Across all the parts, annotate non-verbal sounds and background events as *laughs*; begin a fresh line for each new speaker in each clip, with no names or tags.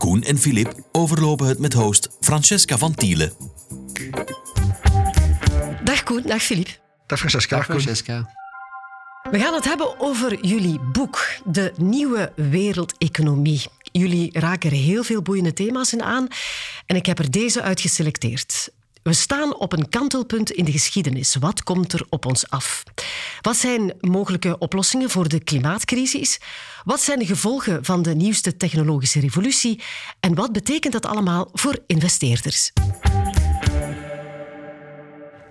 Koen en Filip overlopen het met host Francesca van Tielen.
Dag Koen, dag Filip.
Dag Francesca.
Dag Francesca.
We gaan het hebben over jullie boek, De Nieuwe Wereldeconomie. Jullie raken er heel veel boeiende thema's in aan en ik heb er deze uit geselecteerd. We staan op een kantelpunt in de geschiedenis. Wat komt er op ons af? Wat zijn mogelijke oplossingen voor de klimaatcrisis? Wat zijn de gevolgen van de nieuwste technologische revolutie? En wat betekent dat allemaal voor investeerders?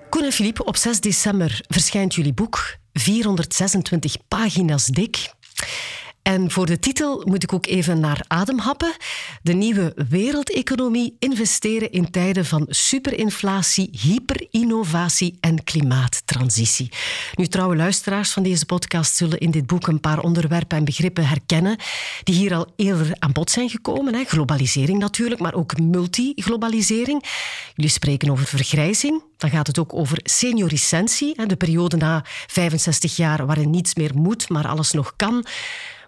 Koen en Philippe, op 6 december verschijnt jullie boek. 426 pagina's dik. En voor de titel moet ik ook even naar adem happen. De nieuwe wereldeconomie investeren in tijden van superinflatie, hyperinnovatie en klimaattransitie. Nu, trouwe luisteraars van deze podcast zullen in dit boek een paar onderwerpen en begrippen herkennen die hier al eerder aan bod zijn gekomen. Hè. Globalisering natuurlijk, maar ook multiglobalisering. Jullie spreken over vergrijzing. Dan gaat het ook over senioricentie, de periode na 65 jaar waarin niets meer moet, maar alles nog kan.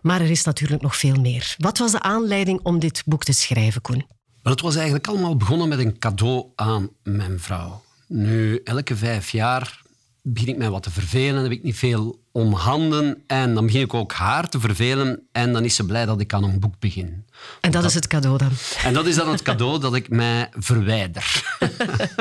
Maar er is natuurlijk nog veel meer. Wat was de aanleiding om dit boek te schrijven, Koen?
Wel, het was eigenlijk allemaal begonnen met een cadeau aan mijn vrouw. Nu, elke vijf jaar begin ik mij wat te vervelen, heb ik niet veel om handen en dan begin ik ook haar te vervelen en dan is ze blij dat ik aan een boek begin.
En dat, is het cadeau dan?
En dat is dan het cadeau dat ik mij verwijder.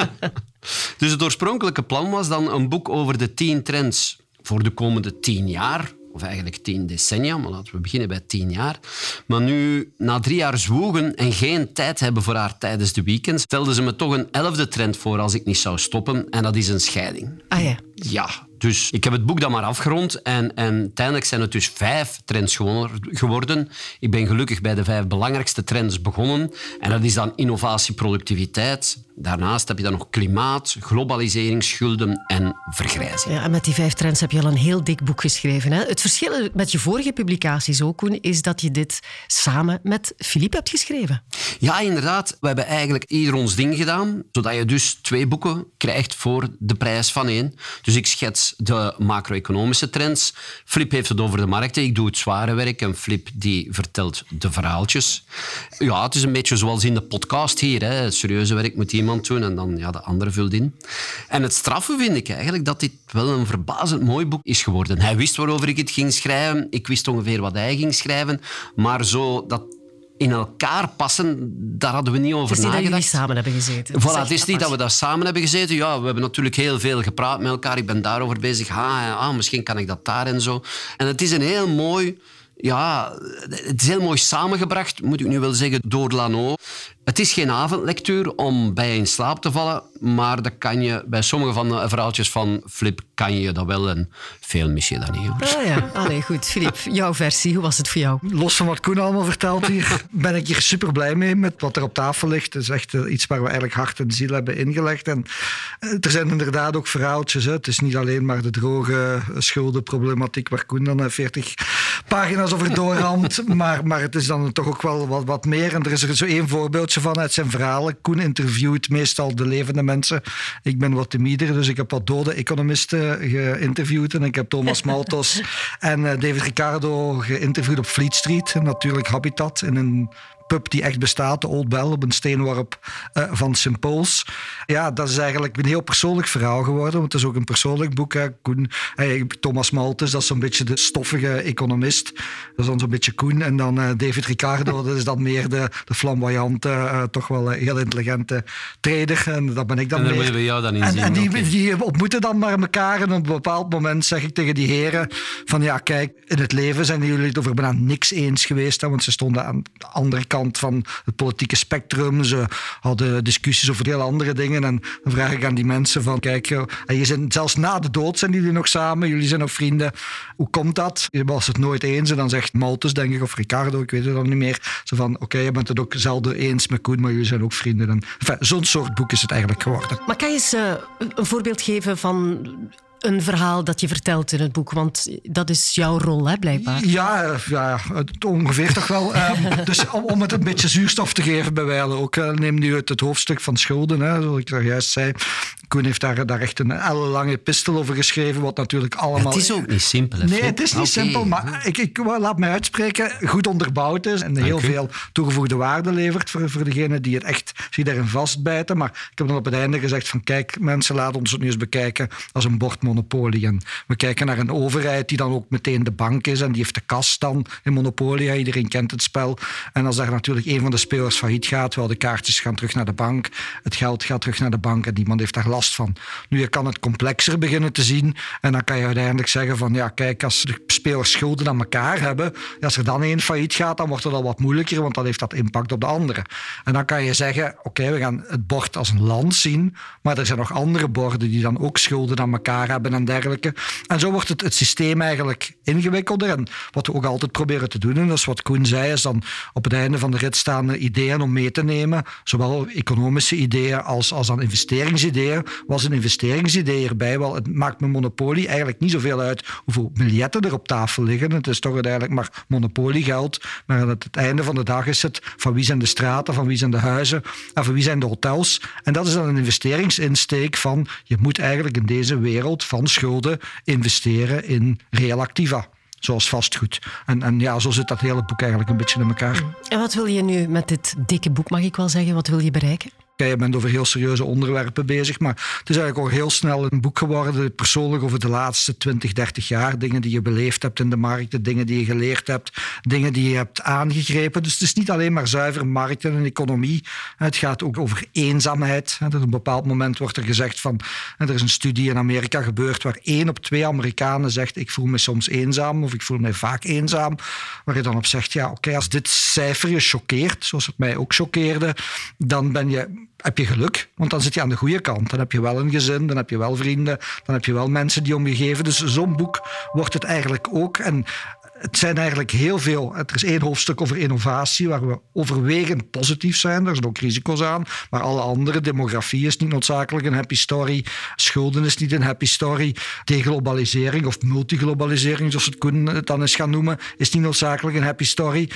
*laughs* dus het oorspronkelijke plan was dan een boek over de tien trends voor de komende tien jaar of eigenlijk tien decennia, maar laten we beginnen bij tien jaar. Maar nu, na drie jaar zwoegen en geen tijd hebben voor haar tijdens de weekends, stelde ze me toch een elfde trend voor als ik niet zou stoppen, en dat is een scheiding.
Ah ja.
Ja, dus ik heb het boek dan maar afgerond en, en uiteindelijk zijn het dus vijf trends geworden. Ik ben gelukkig bij de vijf belangrijkste trends begonnen. En dat is dan innovatie, productiviteit. Daarnaast heb je dan nog klimaat, globalisering, schulden en vergrijzing.
Ja, en met die vijf trends heb je al een heel dik boek geschreven. Hè? Het verschil met je vorige publicaties ook, Koen, is dat je dit samen met Philippe hebt geschreven.
Ja, inderdaad. We hebben eigenlijk ieder ons ding gedaan, zodat je dus twee boeken krijgt voor de prijs van één. Dus ik schets de macro-economische trends. Flip heeft het over de markten. Ik doe het zware werk en Flip die vertelt de verhaaltjes. Ja, het is een beetje zoals in de podcast hier. Hè. Het serieuze werk moet iemand en dan ja, de andere vult in. En het straffe vind ik eigenlijk dat dit wel een verbazend mooi boek is geworden. Hij wist waarover ik het ging schrijven. Ik wist ongeveer wat hij ging schrijven. Maar zo dat in elkaar passen, daar hadden we niet over
nagedacht.
Het is
niet dat samen hebben gezeten.
Voilà, het is niet dat we daar samen hebben gezeten. Ja, we hebben natuurlijk heel veel gepraat met elkaar. Ik ben daarover bezig. Ah, ah, misschien kan ik dat daar en zo. En het is een heel mooi... Ja, het is heel mooi samengebracht, moet ik nu wel zeggen, door Lano. Het is geen avondlectuur om bij je in slaap te vallen, maar dat kan je, bij sommige van de verhaaltjes van Flip kan je dat wel en veel mis je dat niet.
Ah ja, Allee, goed. Filip, jouw versie, hoe was het voor jou?
Los van wat Koen allemaal vertelt hier, *laughs* ben ik hier super blij mee met wat er op tafel ligt. Het is echt eh, iets waar we eigenlijk hart en ziel hebben ingelegd. En eh, er zijn inderdaad ook verhaaltjes. Hè. Het is niet alleen maar de droge schuldenproblematiek waar Koen dan 40 pagina's over doorramt, *laughs* maar, maar het is dan toch ook wel wat, wat meer. En er is er zo één voorbeeldje van uit zijn verhalen. Koen interviewt meestal de levende mensen. Ik ben wat timider, dus ik heb wat dode economisten geïnterviewd. En ik heb Thomas Maltos *laughs* en eh, David Ricardo geïnterviewd op Fleet Street. Natuurlijk Habitat in een pub die echt bestaat, de Old Bell, op een steenworp uh, van St. Paul's. Ja, dat is eigenlijk een heel persoonlijk verhaal geworden, want het is ook een persoonlijk boek. Hè. Koen, hey, Thomas Malthus, dat is zo'n beetje de stoffige economist. Dat is dan zo'n beetje Koen. En dan uh, David Ricardo, dat is dan meer de, de flamboyante, uh, toch wel heel intelligente trader. En dat ben ik dan
en
dan
meer. we jou dan in
en,
zien.
En die, die, ontmoeten dan maar elkaar. En op een bepaald moment zeg ik tegen die heren van ja, kijk, in het leven zijn jullie het over bijna niks eens geweest. Hè, want ze stonden aan de andere kant van het politieke spectrum. Ze hadden discussies over heel andere dingen. En dan vraag ik aan die mensen van, kijk, en je zijn, zelfs na de dood zijn jullie nog samen, jullie zijn nog vrienden. Hoe komt dat? Je was het nooit eens. En dan zegt Maltus, denk ik, of Ricardo, ik weet het dan niet meer. Zo van, oké, je bent het ook zelden eens met Koen, maar jullie zijn ook vrienden. Zo'n soort boek is het eigenlijk geworden.
Maar kan je eens uh, een voorbeeld geven van een verhaal dat je vertelt in het boek? Want dat is jouw rol, hè, blijkbaar.
Ja, ja ongeveer toch wel. um, *laughs* dus om, om, het een beetje zuurstof te geven bij wijlen ook. Uh, neem nu het, het, hoofdstuk van schulden, hè, zoals ik daar juist zei. Koen heeft daar, daar echt een ellenlange pistel over geschreven, wat natuurlijk allemaal...
Het is ook niet simpel.
Nee, het is niet okay. simpel, maar ik, ik laat mij uitspreken, goed onderbouwd is en heel veel toegevoegde waarde levert voor, voor degene die het echt zich daarin vastbijten. Maar ik heb dan op het einde gezegd van kijk, mensen, laten ons het nu eens bekijken als een bord monopolie. En we kijken naar een overheid die dan ook meteen de bank is en die heeft de kast dan in Monopoly. Iedereen kent het spel. En als daar natuurlijk een van de spelers failliet gaat, wel de kaartjes gaan terug naar de bank, het geld gaat terug naar de bank en niemand heeft daar last van. Nu, je kan het complexer beginnen te zien en dan kan je uiteindelijk zeggen van ja, kijk, als de spelers schulden aan elkaar hebben, als er dan één failliet gaat, dan wordt het al wat moeilijker, want dan heeft dat impact op de andere. En dan kan je zeggen, oké, we gaan het bord als een land zien, maar er zijn nog andere borden die dan ook schulden aan elkaar hebben en dergelijke. En zo wordt het, het systeem eigenlijk ingewikkelder. En wat we ook altijd proberen te doen, en dat is wat Koen zei, is dan op het einde van de rit staan ideeën om mee te nemen. Zowel economische ideeën als, als dan investeringsideeën. Was een investeringsidee erbij? Wel, het maakt mijn monopolie eigenlijk niet zoveel uit hoeveel biljetten er op tafel liggen. Het is toch uiteindelijk maar monopoliegeld. Maar aan het einde van de dag is het van wie zijn de straten, van wie zijn de huizen en van wie zijn de hotels. En dat is dan een investeringsinsteek van je moet eigenlijk in deze wereld van schulden investeren in real activa zoals vastgoed. En, en ja, zo zit dat hele boek eigenlijk een beetje in elkaar.
En wat wil je nu met dit dikke boek, mag ik wel zeggen, wat wil je bereiken?
Je bent over heel serieuze onderwerpen bezig, maar het is eigenlijk ook heel snel een boek geworden, persoonlijk over de laatste 20, 30 jaar. Dingen die je beleefd hebt in de markten, dingen die je geleerd hebt, dingen die je hebt aangegrepen. Dus het is niet alleen maar zuiver markten en economie. Het gaat ook over eenzaamheid. Op een bepaald moment wordt er gezegd van, er is een studie in Amerika gebeurd waar één op twee Amerikanen zegt, ik voel me soms eenzaam of ik voel me vaak eenzaam. Waar je dan op zegt, ja oké, als dit cijfer je choqueert, zoals het mij ook choqueerde, dan ben je heb je geluk, want dan zit je aan de goede kant. Dan heb je wel een gezin, dan heb je wel vrienden, dan heb je wel mensen die om je geven. Dus zo'n boek wordt het eigenlijk ook. En het zijn eigenlijk heel veel. Er is één hoofdstuk over innovatie, waar we overwegend positief zijn. Er zijn ook risico's aan. Maar alle andere, demografie is niet noodzakelijk een happy story. Schulden is niet een happy story. Deglobalisering of multiglobalisering, zoals het Koen dan eens gaan noemen, is niet noodzakelijk een happy story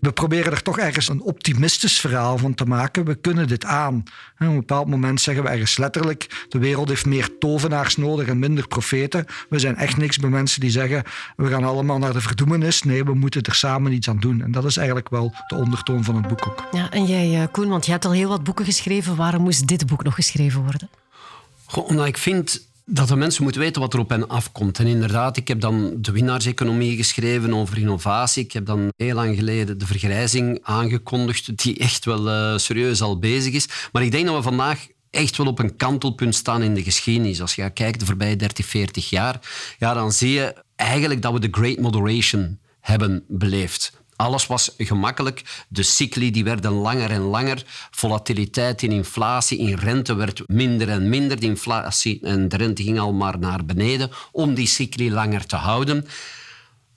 we proberen er toch ergens een optimistisch verhaal van te maken. We kunnen dit aan. Op een bepaald moment zeggen we ergens letterlijk: de wereld heeft meer tovenaars nodig en minder profeten. We zijn echt niks bij mensen die zeggen: we gaan allemaal naar de verdoemenis. Nee, we moeten er samen iets aan doen. En dat is eigenlijk wel de ondertoon van het boek ook.
Ja, en jij, eh, Koen, want je hebt al heel wat boeken geschreven. Waarom moest dit boek nog geschreven worden?
Goh, omdat ik vind dat de mensen moeten weten wat er op hen afkomt. En inderdaad, ik heb dan de winnaarseconomie geschreven over innovatie. Ik heb dan heel lang geleden de vergrijzing aangekondigd, die echt wel uh, serieus al bezig is. Maar ik denk dat we vandaag echt wel op een kantelpunt staan in de geschiedenis. Als je kijkt de voorbije 30, 40 jaar, ja, dan zie je eigenlijk dat we de Great Moderation hebben beleefd. Alles was gemakkelijk. De cycli die werden langer en langer. Volatiliteit in inflatie, in rente werd minder en minder. De inflatie en de rente ging al maar naar beneden om die cycli langer te houden.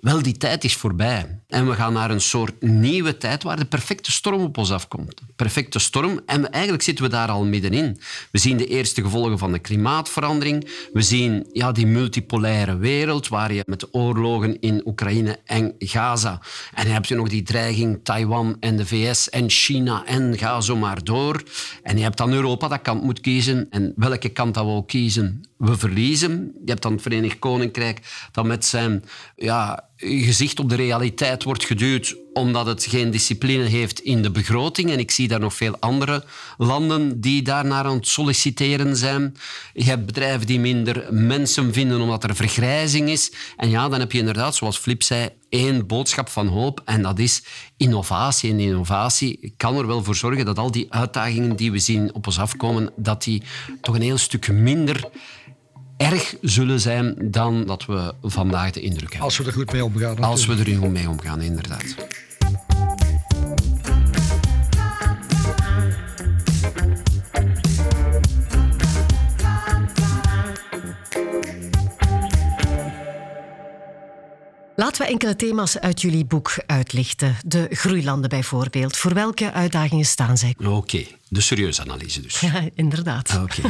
Wel, die tijd is voorbij. En we gaan naar een soort nieuwe tijd waar de perfecte storm op ons afkomt. Perfecte storm. En eigenlijk zitten we daar al middenin. We zien de eerste gevolgen van de klimaatverandering. We zien ja, die multipolaire wereld waar je met oorlogen in Oekraïne en Gaza. En dan heb je nog die dreiging Taiwan en de VS en China en ga zo maar door. En je hebt dan Europa dat kant moet kiezen. En welke kant dat we ook kiezen, we verliezen. Je hebt dan het Verenigd Koninkrijk dat met zijn ja, gezicht op de realiteit wordt geduwd omdat het geen discipline heeft in de begroting. En ik zie daar nog veel andere landen die daar naar aan het solliciteren zijn. Je hebt bedrijven die minder mensen vinden omdat er vergrijzing is. En ja, dan heb je inderdaad, zoals Flip zei, één boodschap van hoop en dat is innovatie. En innovatie kan er wel voor zorgen dat al die uitdagingen die we zien op ons afkomen, dat die toch een heel stuk minder erg zullen zijn dan dat we vandaag de indruk hebben.
Als we er goed mee omgaan.
Als we er goed mee omgaan, inderdaad.
Laten we enkele thema's uit jullie boek uitlichten. De groeilanden bijvoorbeeld. Voor welke uitdagingen staan zij?
Oké, de serieuze analyse dus.
Ja, *laughs* inderdaad.
Oké.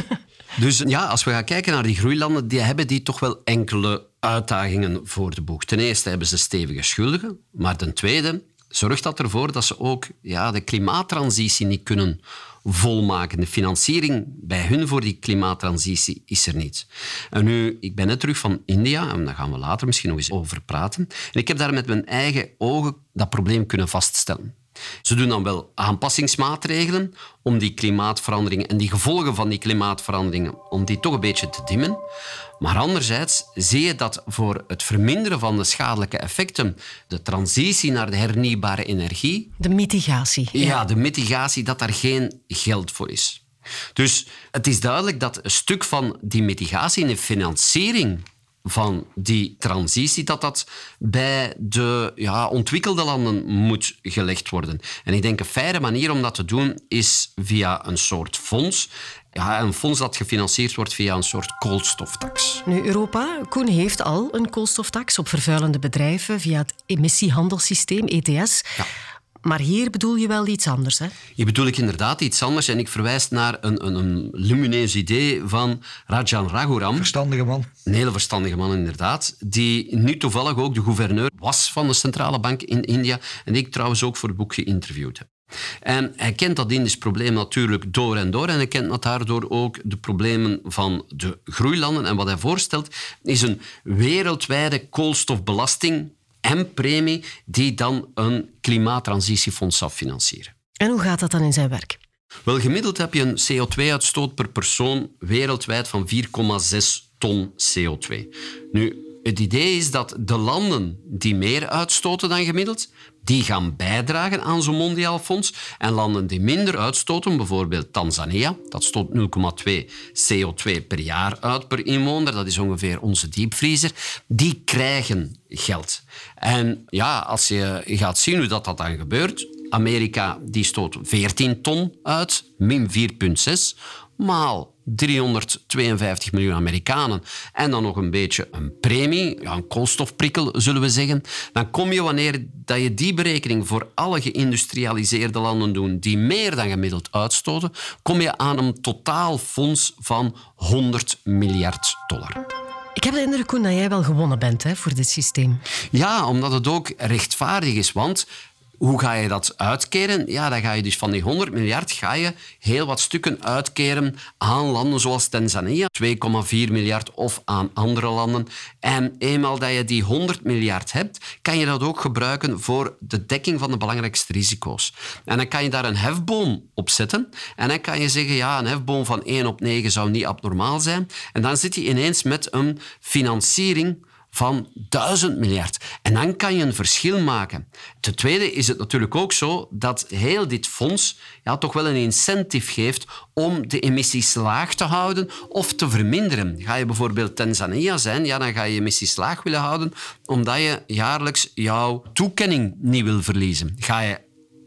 Dus ja, als we gaan kijken naar die groeilanden, die hebben die toch wel enkele uitdagingen voor de boeg. Ten eerste hebben ze stevige schulden, maar ten tweede zorgt dat ervoor dat ze ook ja, de klimaattransitie niet kunnen volmaken. De financiering bij hun voor die klimaattransitie is er niet. En nu, ik ben net terug van India, en daar gaan we later misschien nog eens over praten. En ik heb daar met mijn eigen ogen dat probleem kunnen vaststellen. Ze doen dan wel aanpassingsmaatregelen om die klimaatveranderingen en die gevolgen van die klimaatveranderingen, om die toch een beetje te dimmen. Maar anderzijds zie je dat voor het verminderen van de schadelijke effecten, de transitie naar de hernieuwbare energie...
De mitigatie.
Ja, de mitigatie, dat daar geen geld voor is. Dus het is duidelijk dat een stuk van die mitigatie en de financiering van die transitie, dat dat bij de ja, ontwikkelde landen moet gelegd worden. En ik denk een fijne manier om dat te doen is via een soort fonds. Ja, een fonds dat gefinancierd wordt via een soort koolstoftax.
Nu, Europa, Koen, heeft al een koolstoftax op vervuilende bedrijven via het emissiehandelssysteem ETS. Ja. Maar hier bedoel je wel iets anders, hè?
Hier bedoel ik inderdaad iets anders. En ik verwijs naar een, een, een lumineus idee van Rajan Raghuram.
Verstandige man.
Een hele verstandige man, inderdaad. Die nu toevallig ook de gouverneur was van de centrale bank in India. En die ik trouwens ook voor het boek geïnterviewd heb. En hij kent dat Indisch probleem natuurlijk door en door. En hij kent daardoor ook de problemen van de groeilanden. En wat hij voorstelt is een wereldwijde koolstofbelasting en premie die dan een klimaattransitiefonds zou financieren.
En hoe gaat dat dan in zijn werk?
Wel, gemiddeld heb je een CO2-uitstoot per persoon wereldwijd van 4,6 ton CO2. Nu, het idee is dat de landen die meer uitstoten dan gemiddeld, die gaan bijdragen aan zo'n mondiaal fonds. En landen die minder uitstoten, bijvoorbeeld Tanzania, dat stoot 0,2 CO2 per jaar uit per inwoner, dat is ongeveer onze diepvriezer, die krijgen geld. En ja, als je gaat zien hoe dat, dat dan gebeurt, Amerika die stoot 14 ton uit, min 4,6, maal 352 miljoen Amerikanen en dan nog een beetje een premie, ja, een koolstofprikkel zullen we zeggen, dan kom je wanneer dat je die berekening voor alle geïndustrialiseerde landen doet die meer dan gemiddeld uitstoten, kom je aan een totaalfonds van 100 miljard dollar.
Ik heb de indruk, Koen, dat jij wel gewonnen bent hè, voor dit systeem.
Ja, omdat het ook rechtvaardig is. Want hoe ga je dat uitkeren? Ja, dan ga je dus van die 100 miljard ga je heel wat stukken uitkeren aan landen zoals Tanzania, 2,4 miljard, of aan andere landen. En eenmaal dat je die 100 miljard hebt, kan je dat ook gebruiken voor de dekking van de belangrijkste risico's. En dan kan je daar een hefboom op zetten. En dan kan je zeggen, ja, een hefboom van 1 op 9 zou niet abnormaal zijn. En dan zit je ineens met een financiering van duizend miljard. En dan kan je een verschil maken. Ten tweede is het natuurlijk ook zo dat heel dit fonds ja, toch wel een incentive geeft om de emissies laag te houden of te verminderen. Ga je bijvoorbeeld Tanzania zijn, ja, dan ga je emissies laag willen houden omdat je jaarlijks jouw toekenning niet wil verliezen. Ga je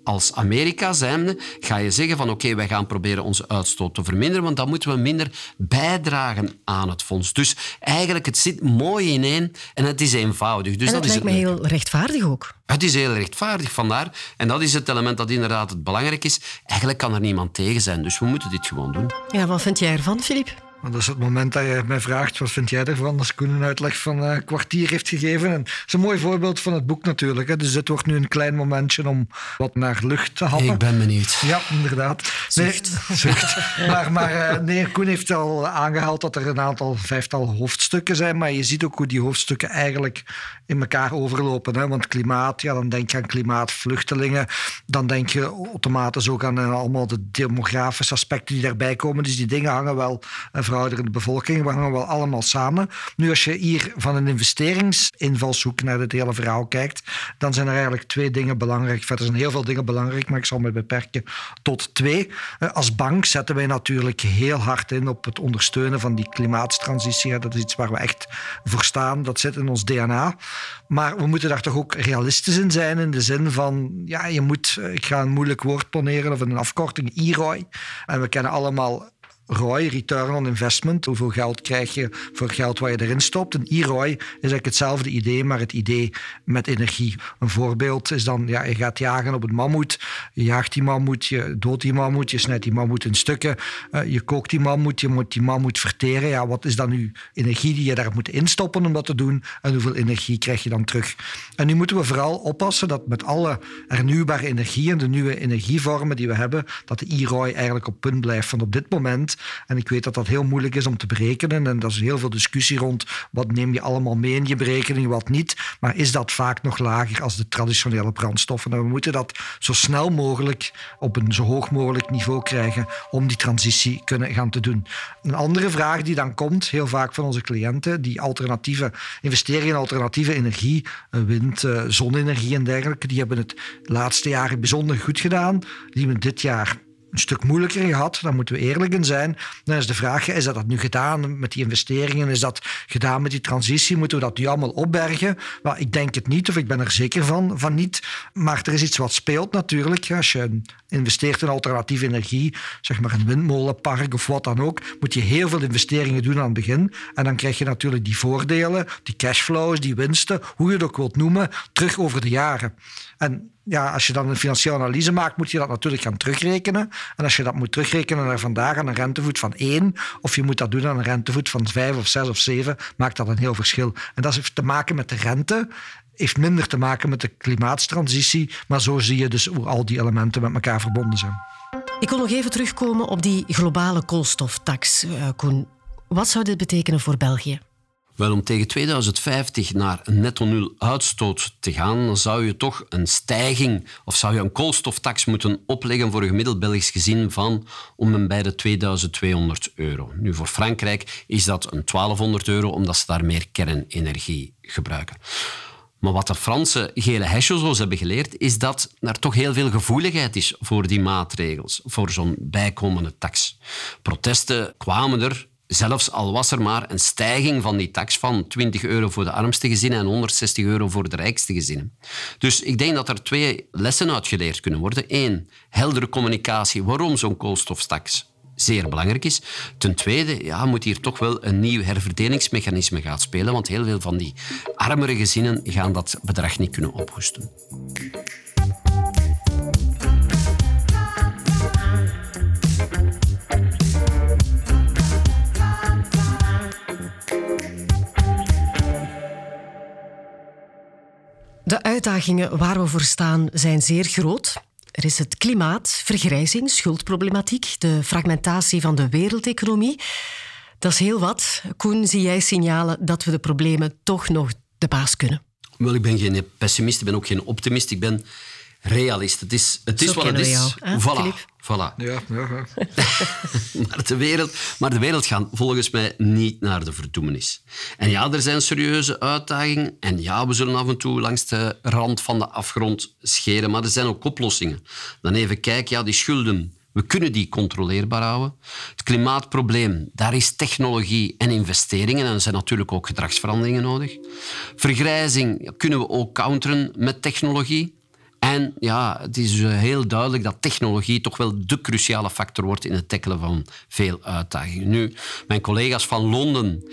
als Amerika zijnde ga je zeggen van oké, wij gaan proberen onze uitstoot te verminderen, want dan moeten we minder bijdragen aan het fonds. Dus eigenlijk, het zit mooi ineen en het is eenvoudig. Dus
en
dat is
lijkt
het
me heel rechtvaardig ook.
Het is heel rechtvaardig vandaar. En dat is het element dat inderdaad het belangrijk is. Eigenlijk kan er niemand tegen zijn, dus we moeten dit gewoon doen.
Ja, wat vind jij ervan, Filip?
Dat is het moment dat je mij vraagt, wat vind jij ervan? Als Koen een uitleg van een kwartier heeft gegeven. En dat is een mooi voorbeeld van het boek natuurlijk. Hè. Dus dit wordt nu een klein momentje om wat naar lucht te happen.
Ik ben benieuwd.
Ja, inderdaad.
Zucht.
Nee, *laughs* zucht. maar, maar eh, nee, Koen heeft al aangehaald dat er een aantal, vijftal hoofdstukken zijn. Maar je ziet ook hoe die hoofdstukken eigenlijk in elkaar overlopen. Hè. Want klimaat, ja, dan denk je aan klimaatvluchtelingen. Dan denk je automatisch ook aan uh, allemaal de demografische aspecten die daarbij komen. Dus die dingen hangen wel... verouderende bevolking. We hangen wel allemaal samen. Nu, als je hier van een investeringsinvalshoek naar het hele verhaal kijkt, dan zijn er eigenlijk twee dingen belangrijk. Verder zijn heel veel dingen belangrijk, maar ik zal me beperken tot twee. Eh, als bank zetten wij natuurlijk heel hard in op het ondersteunen van die klimaatstransitie. Dat is iets waar we echt voor staan. Dat zit in ons DNA. Maar we moeten daar toch ook realistisch in zijn, in de zin van, ja, je moet, eh, ik ga een moeilijk woord poneren of een afkorting, IROI. En we kennen allemaal ROI, Return on Investment. Hoeveel geld krijg je voor geld wat je erin stopt? Een e-ROI is eigenlijk hetzelfde idee, maar het idee met energie. Een voorbeeld is dan, ja, je gaat jagen op een mammoet. Je jaagt die mammoet, je doodt die mammoet, je snijdt die mammoet in stukken. Uh, je kookt die mammoet, je moet die mammoet verteren. Ja, wat is dan nu energie die je daar moet instoppen om dat te doen? En hoeveel energie krijg je dan terug? En nu moeten we vooral oppassen dat met alle hernieuwbare energie en de nieuwe energievormen die we hebben, dat de e-ROI eigenlijk op punt blijft van op dit moment. En ik weet dat dat heel moeilijk is om te berekenen. En dat is heel veel discussie rond wat neem je allemaal mee in je berekening, wat niet. Maar is dat vaak nog lager als de traditionele brandstoffen? En we moeten dat zo snel mogelijk op een zo hoog mogelijk niveau krijgen om die transitie kunnen gaan te doen. Een andere vraag die dan komt, heel vaak van onze cliënten, die alternatieve investeringen in alternatieve energie, eh, wind, eh, zonne-energie en dergelijke, die hebben het laatste jaren bijzonder goed gedaan. Die hebben dit jaar een stuk moeilijker gehad. Daar moeten we eerlijk in zijn. Dan is de vraag, is dat, dat nu gedaan met die investeringen? Is dat gedaan met die transitie? Moeten we dat nu allemaal opbergen? Maar ik denk het niet, of ik ben er zeker van, van niet. Maar er is iets wat speelt natuurlijk. Als je investeert in alternatieve energie, zeg maar een windmolenpark of wat dan ook, moet je heel veel investeringen doen aan het begin. En dan krijg je natuurlijk die voordelen, die cashflows, die winsten, hoe je het ook wilt noemen, terug over de jaren. En ja, als je dan een financiële analyse maakt, moet je dat natuurlijk gaan terugrekenen. En als je dat moet terugrekenen naar vandaag aan een rentevoet van 1, of je moet dat doen aan een rentevoet van 5 of 6 of 7, maakt dat een heel verschil. En dat heeft te maken met de rente heeft minder te maken met de klimaatstransitie. Maar zo zie je dus hoe al die elementen met elkaar verbonden zijn.
Ik wil nog even terugkomen op die globale koolstoftax, uh, Koen. Wat zou dit betekenen voor België?
Wel, om tegen 2050 naar netto nul uitstoot te gaan, dan zou je toch een stijging of zou je een koolstoftax moeten opleggen voor een gemiddeld Belgisch gezin van om en bij de 2200 euro. Nu, voor Frankrijk is dat een 1200 euro, omdat ze daar meer kernenergie gebruiken. Maar wat de Franse gele hesjes hebben geleerd, is dat er toch heel veel gevoeligheid is voor die maatregels, voor zo'n bijkomende tax. Protesten kwamen er Zelfs al was er maar een stijging van die tax van 20 euro voor de armste gezinnen en 160 euro voor de rijkste gezinnen. Dus ik denk dat er twee lessen uitgeleerd kunnen worden. Eén, heldere communicatie waarom zo'n koolstoftax zeer belangrijk is. Ten tweede ja, moet hier toch wel een nieuw herverdelingsmechanisme gaan spelen, want heel veel van die armere gezinnen gaan dat bedrag niet kunnen ophoesten.
De uitdagingen waar we voor staan zijn zeer groot. Er is het klimaat, vergrijzing, schuldproblematiek, de fragmentatie van de wereldeconomie. Dat is heel wat. Koen, zie jij signalen dat we de problemen toch nog de baas kunnen?
Wel, ik ben geen pessimist, ik ben ook geen optimist. Ik ben realist. Het is, het is wat het is. Jou, voilà. voilà.
Ja, ja, ja. *laughs*
maar, de wereld, maar de wereld gaat volgens mij niet naar de verdoemenis. En ja, er zijn serieuze uitdagingen. En ja, we zullen af en toe langs de rand van de afgrond scheren. Maar er zijn ook oplossingen. Dan even kijken, ja, die schulden. We kunnen die controleerbaar houden. Het klimaatprobleem, daar is technologie en investeringen. En er zijn natuurlijk ook gedragsveranderingen nodig. Vergrijzing kunnen we ook counteren met technologie. En ja, het is eh, heel duidelijk dat technologie toch wel de cruciale factor wordt in het tackelen van veel uitdagingen. Nu, mijn collega's van Londen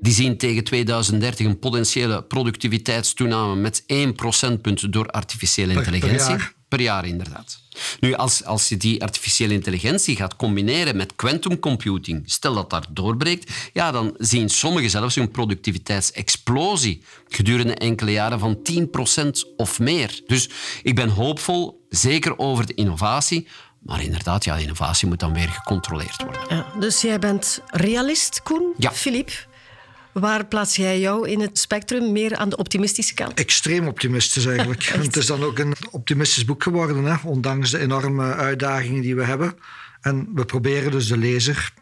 die zien tegen 2030 een potentiële productiviteitstoename met 1 procentpunt door artificiële intelligentie. Per jaar, inderdaad. Nu, als, als je die artificiële intelligentie gaat combineren met quantum computing, stel dat dat doorbreekt, ja, dan zien sommigen zelfs een productiviteitsexplosie gedurende enkele jaren van 10% of meer. Dus ik ben hoopvol, zeker over de innovatie, maar inderdaad, ja, de innovatie moet dan weer gecontroleerd worden.
Ja, dus jij bent realist, Koen?
Ja.
Philippe? Waar plaats jij jou in het spectrum? Meer aan de optimistische kant?
Extreem optimistisch eigenlijk. *laughs* het is dan ook een optimistisch boek geworden, hè? ondanks de enorme uitdagingen die we hebben. En we proberen dus de lezer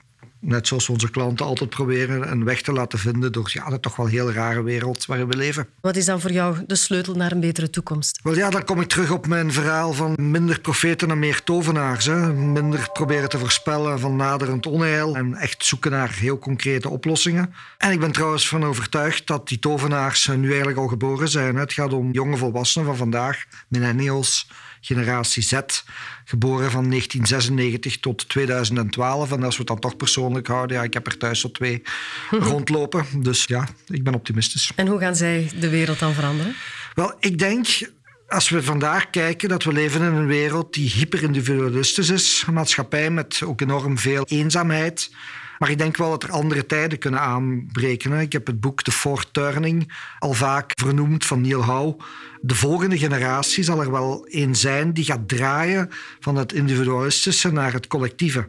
net zoals onze klanten altijd proberen een weg te laten vinden door ja, de toch wel heel rare wereld waarin we leven.
Wat is dan voor jou de sleutel naar een betere toekomst?
Wel ja, dan kom ik terug op mijn verhaal van minder profeten en meer tovenaars. Hè. Minder proberen te voorspellen van naderend onheil en echt zoeken naar heel concrete oplossingen. En ik ben trouwens van overtuigd dat die tovenaars nu eigenlijk al geboren zijn. Het gaat om jonge volwassenen van vandaag, millennials, generatie Z, geboren van 1996 tot 2012. En als we het dan toch persoonlijk houden, ja, ik heb er thuis zo twee *laughs* rondlopen. Dus ja, ik ben optimistisch.
En hoe gaan zij de wereld dan veranderen?
Wel, ik denk als we vandaag kijken dat we leven in een wereld die hyperindividualistisch is, een maatschappij met ook enorm veel eenzaamheid. Maar ik denk wel dat er andere tijden kunnen aanbreken. Ik heb het boek The Fourth Turning al vaak vernoemd van Neil Howe. De volgende generatie zal er wel een zijn die gaat draaien van het individualistische naar het collectieve.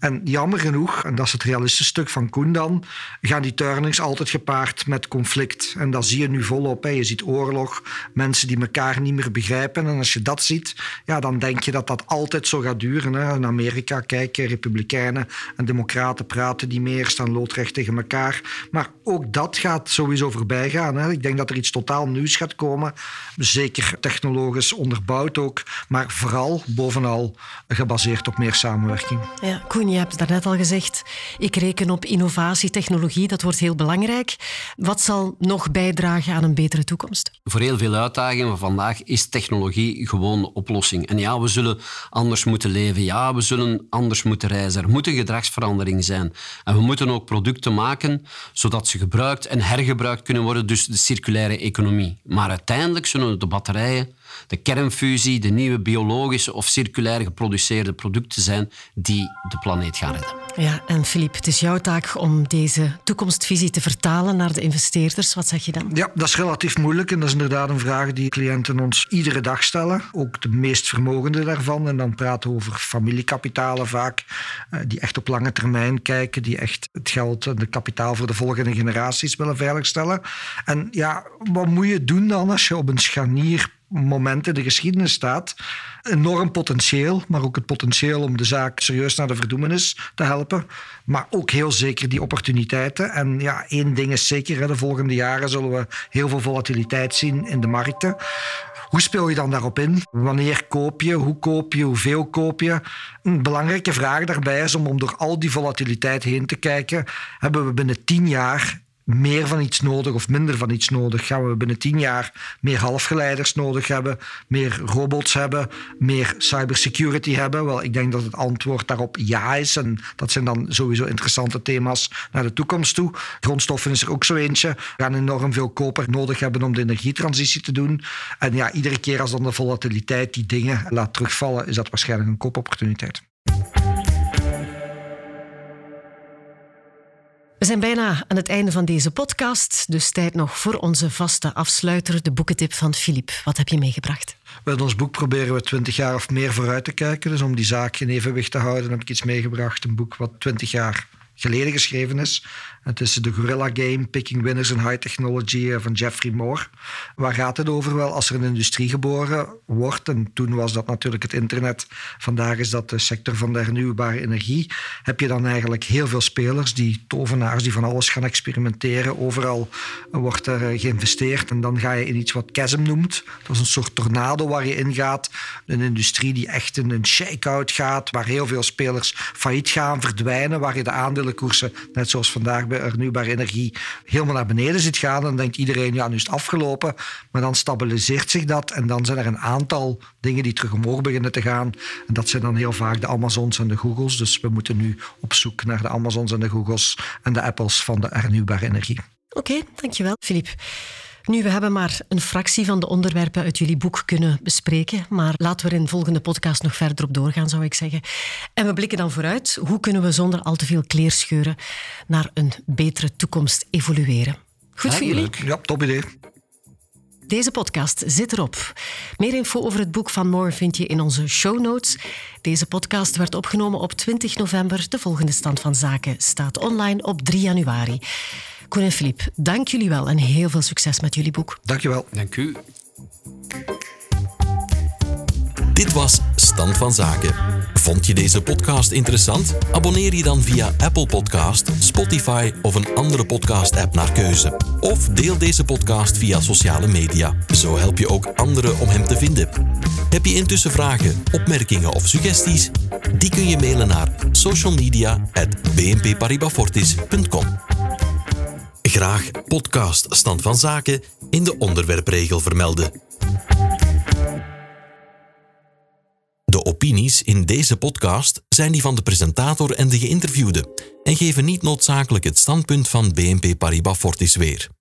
En jammer genoeg, en dat is het realistische stuk van Koen dan, gaan die turnings altijd gepaard met conflict. En dat zie je nu volop. Hè. Je ziet oorlog, mensen die elkaar niet meer begrijpen. En als je dat ziet, ja, dan denk je dat dat altijd zo gaat duren. Hè. In Amerika kijken republikeinen en democraten praten die meer, staan loodrecht tegen elkaar. Maar ook dat gaat sowieso voorbij gaan. Hè. Ik denk dat er iets totaal nieuws gaat komen. Zeker technologisch onderbouwd ook, maar vooral bovenal gebaseerd op meer samenwerking.
Ja, Koen, je hebt daarnet al gezegd, ik reken op innovatie, technologie, dat wordt heel belangrijk. Wat zal nog bijdragen aan een betere toekomst?
Voor heel veel uitdagingen van vandaag is technologie gewoon de oplossing. En ja, we zullen anders moeten leven. Ja, we zullen anders moeten reizen. Er moet een gedragsverandering zijn. En we moeten ook producten maken zodat ze gebruikt en hergebruikt kunnen worden, dus de circulaire economie. Maar uiteindelijk zullen de batterijen de kernfusie, de nieuwe biologische of circulair geproduceerde producten zijn die de planeet gaan redden.
Ja, en Filip, het is jouw taak om deze toekomstvisie te vertalen naar de investeerders. Wat zeg je dan?
Ja, dat is relatief moeilijk en dat is inderdaad een vraag die cliënten ons iedere dag stellen. Ook de meest vermogende daarvan. En dan praten we over familiekapitalen vaak, eh, die echt op lange termijn kijken, die echt het geld en de kapitaal voor de volgende generaties willen veiligstellen. En ja, wat moet je doen dan als je op een scharnier moment in de geschiedenis staat. Enorm potentieel, maar ook het potentieel om de zaak serieus naar de verdoemenis te helpen. Maar ook heel zeker die opportuniteiten. En ja, één ding is zeker, de volgende jaren zullen we heel veel volatiliteit zien in de markten. Hoe speel je dan daarop in? Wanneer koop je? Hoe koop je? Hoeveel koop je? Een belangrijke vraag daarbij is om, om door al die volatiliteit heen te kijken. Hebben we binnen tien jaar meer van iets nodig of minder van iets nodig? Gaan we binnen tien jaar meer halfgeleiders nodig hebben, meer robots hebben, meer cybersecurity hebben? Wel, ik denk dat het antwoord daarop ja is. En dat zijn dan sowieso interessante thema's naar de toekomst toe. Grondstoffen is er ook zo eentje. We gaan enorm veel koper nodig hebben om de energietransitie te doen. En ja, iedere keer als dan de volatiliteit die dingen laat terugvallen, is dat waarschijnlijk een koopopportuniteit.
We zijn bijna aan het einde van deze podcast, dus tijd nog voor onze vaste afsluiter, de boekentip van Filip. Wat heb je meegebracht?
Met ons boek proberen we twintig jaar of meer vooruit te kijken. Dus om die zaak in evenwicht te houden heb ik iets meegebracht. Een boek wat twintig jaar geleden geschreven is. Het is de Gorilla Game, Picking Winners in High Technology eh, van Jeffrey Moore. Waar gaat het over? Wel, als er een industrie geboren wordt, en toen was dat natuurlijk het internet, vandaag is dat de sector van de hernieuwbare energie, heb je dan eigenlijk heel veel spelers, die tovenaars, die van alles gaan experimenteren. Overal wordt er eh, geïnvesteerd en dan ga je in iets wat chasm noemt. Dat is een soort tornado waar je in gaat. Een industrie die echt in een shake-out gaat, waar heel veel spelers failliet gaan, verdwijnen, waar je de aandelenkoersen, net zoals vandaag bij hernieuwbare energie helemaal naar beneden zit gaan, dan denkt iedereen, ja, nu is het afgelopen. Maar dan stabiliseert zich dat en dan zijn er een aantal dingen die terug omhoog beginnen te gaan. En dat zijn dan heel vaak de Amazons en de Googles. Dus we moeten nu op zoek naar de Amazons en de Googles en de Apples van de hernieuwbare energie.
Oké, dankjewel, Filip. Nu, we hebben maar een fractie van de onderwerpen uit jullie boek kunnen bespreken, maar laten we er in de volgende podcast nog verder op doorgaan, zou ik zeggen. En we blikken dan vooruit. Hoe kunnen we zonder al te veel kleerscheuren naar een betere toekomst evolueren? Goed voor jullie?
Ja, top idee.
Deze podcast zit erop. Meer info over het boek van Moore vind je in onze show notes. Deze podcast werd opgenomen op 20 november. De volgende stand van zaken staat online op 3 januari. Koen en Filip, dank jullie wel en heel veel succes met jullie boek.
Dank je wel.
Dank u.
Dit was Stand van Zaken. Vond je deze podcast interessant? Abonneer je dan via Apple Podcast, Spotify of een andere podcast-app naar keuze. Of deel deze podcast via sociale media. Zo help je ook anderen om hem te vinden. Heb je intussen vragen, opmerkingen of suggesties? Die kun je mailen naar socialmedia.bnpparibafortis.com. Graag podcast Stand van Zaken in de onderwerpregel vermelden. opinies in deze podcast zijn die van de presentator en de geïnterviewde en geven niet noodzakelijk het standpunt van BNP Paribas Fortis weer.